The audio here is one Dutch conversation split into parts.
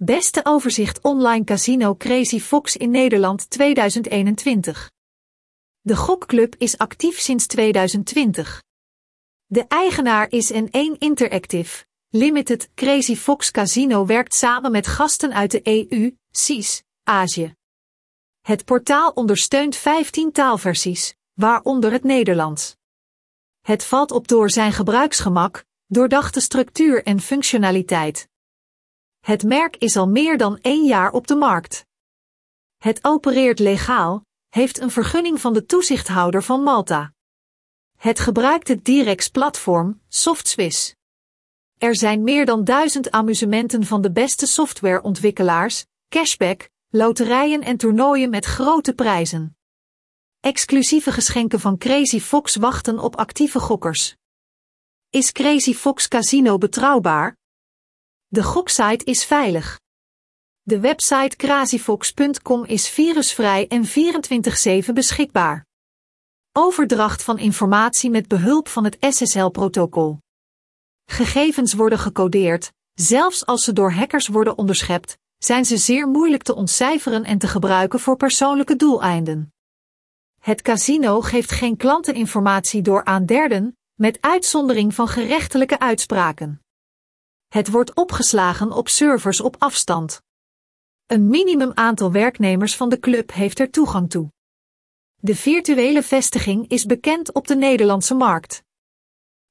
Beste overzicht online casino Crazy Fox in Nederland 2021. De gokclub is actief sinds 2020. De eigenaar is N1 Interactive. Limited Crazy Fox Casino werkt samen met gasten uit de EU, CIS, Azië. Het portaal ondersteunt 15 taalversies, waaronder het Nederlands. Het valt op door zijn gebruiksgemak, doordachte structuur en functionaliteit. Het merk is al meer dan één jaar op de markt. Het opereert legaal, heeft een vergunning van de toezichthouder van Malta. Het gebruikt het Direx-platform, SoftSwiss. Er zijn meer dan duizend amusementen van de beste softwareontwikkelaars, cashback, loterijen en toernooien met grote prijzen. Exclusieve geschenken van Crazy Fox wachten op actieve gokkers. Is Crazy Fox Casino betrouwbaar? De goksite is veilig. De website crazyfox.com is virusvrij en 24/7 beschikbaar. Overdracht van informatie met behulp van het SSL-protocol. Gegevens worden gecodeerd, zelfs als ze door hackers worden onderschept, zijn ze zeer moeilijk te ontcijferen en te gebruiken voor persoonlijke doeleinden. Het casino geeft geen klanteninformatie door aan derden, met uitzondering van gerechtelijke uitspraken. Het wordt opgeslagen op servers op afstand. Een minimum aantal werknemers van de club heeft er toegang toe. De virtuele vestiging is bekend op de Nederlandse markt.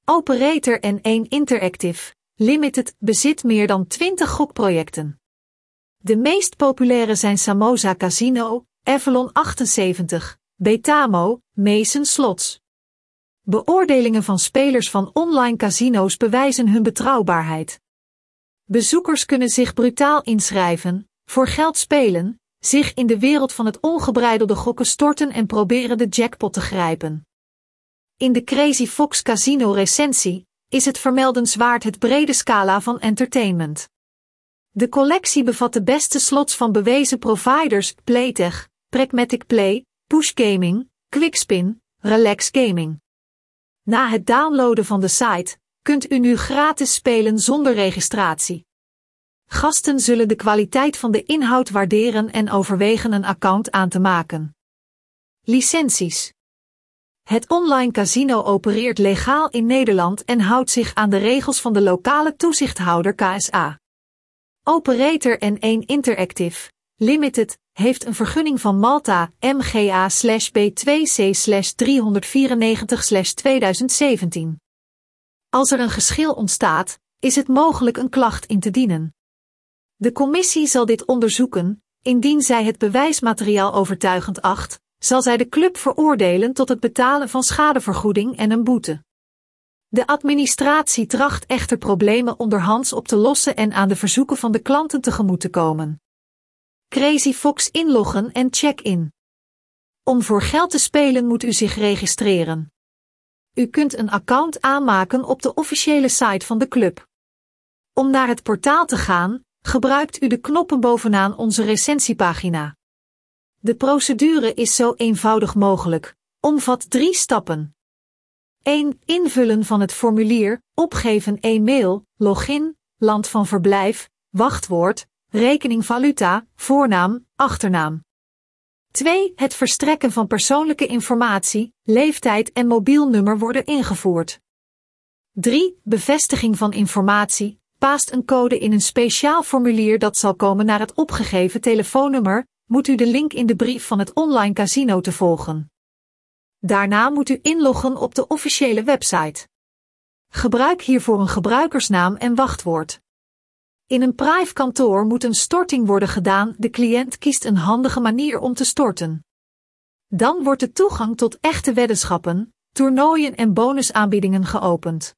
Operator N1 Interactive Limited bezit meer dan 20 gokprojecten. De meest populaire zijn Samosa Casino, Avalon 78, Betamo, Mason Slots. Beoordelingen van spelers van online casino's bewijzen hun betrouwbaarheid. Bezoekers kunnen zich brutaal inschrijven, voor geld spelen, zich in de wereld van het ongebreidelde gokken storten en proberen de jackpot te grijpen. In de Crazy Fox Casino recensie is het vermeldenswaard het brede scala van entertainment. De collectie bevat de beste slots van bewezen providers Playtech, Pragmatic Play, Push Gaming, Quickspin, Relax Gaming. Na het downloaden van de site kunt u nu gratis spelen zonder registratie. Gasten zullen de kwaliteit van de inhoud waarderen en overwegen een account aan te maken. Licenties. Het online casino opereert legaal in Nederland en houdt zich aan de regels van de lokale toezichthouder KSA. Operator N1 Interactive Limited heeft een vergunning van Malta MGA/B2C/394/2017. Als er een geschil ontstaat, is het mogelijk een klacht in te dienen. De commissie zal dit onderzoeken, indien zij het bewijsmateriaal overtuigend acht, zal zij de club veroordelen tot het betalen van schadevergoeding en een boete. De administratie tracht echter problemen onderhands op te lossen en aan de verzoeken van de klanten tegemoet te komen. Crazy Fox inloggen en check-in. Om voor geld te spelen moet u zich registreren. U kunt een account aanmaken op de officiële site van de club. Om naar het portaal te gaan, gebruikt u de knoppen bovenaan onze recentiepagina. De procedure is zo eenvoudig mogelijk, omvat drie stappen. 1. Invullen van het formulier, opgeven e-mail, login, land van verblijf, wachtwoord, rekening valuta, voornaam, achternaam. 2. Het verstrekken van persoonlijke informatie, leeftijd en mobielnummer worden ingevoerd. 3. Bevestiging van informatie, paast een code in een speciaal formulier dat zal komen naar het opgegeven telefoonnummer, moet u de link in de brief van het online casino te volgen. Daarna moet u inloggen op de officiële website. Gebruik hiervoor een gebruikersnaam en wachtwoord. In een prive kantoor moet een storting worden gedaan, de cliënt kiest een handige manier om te storten. Dan wordt de toegang tot echte weddenschappen, toernooien en bonusaanbiedingen geopend.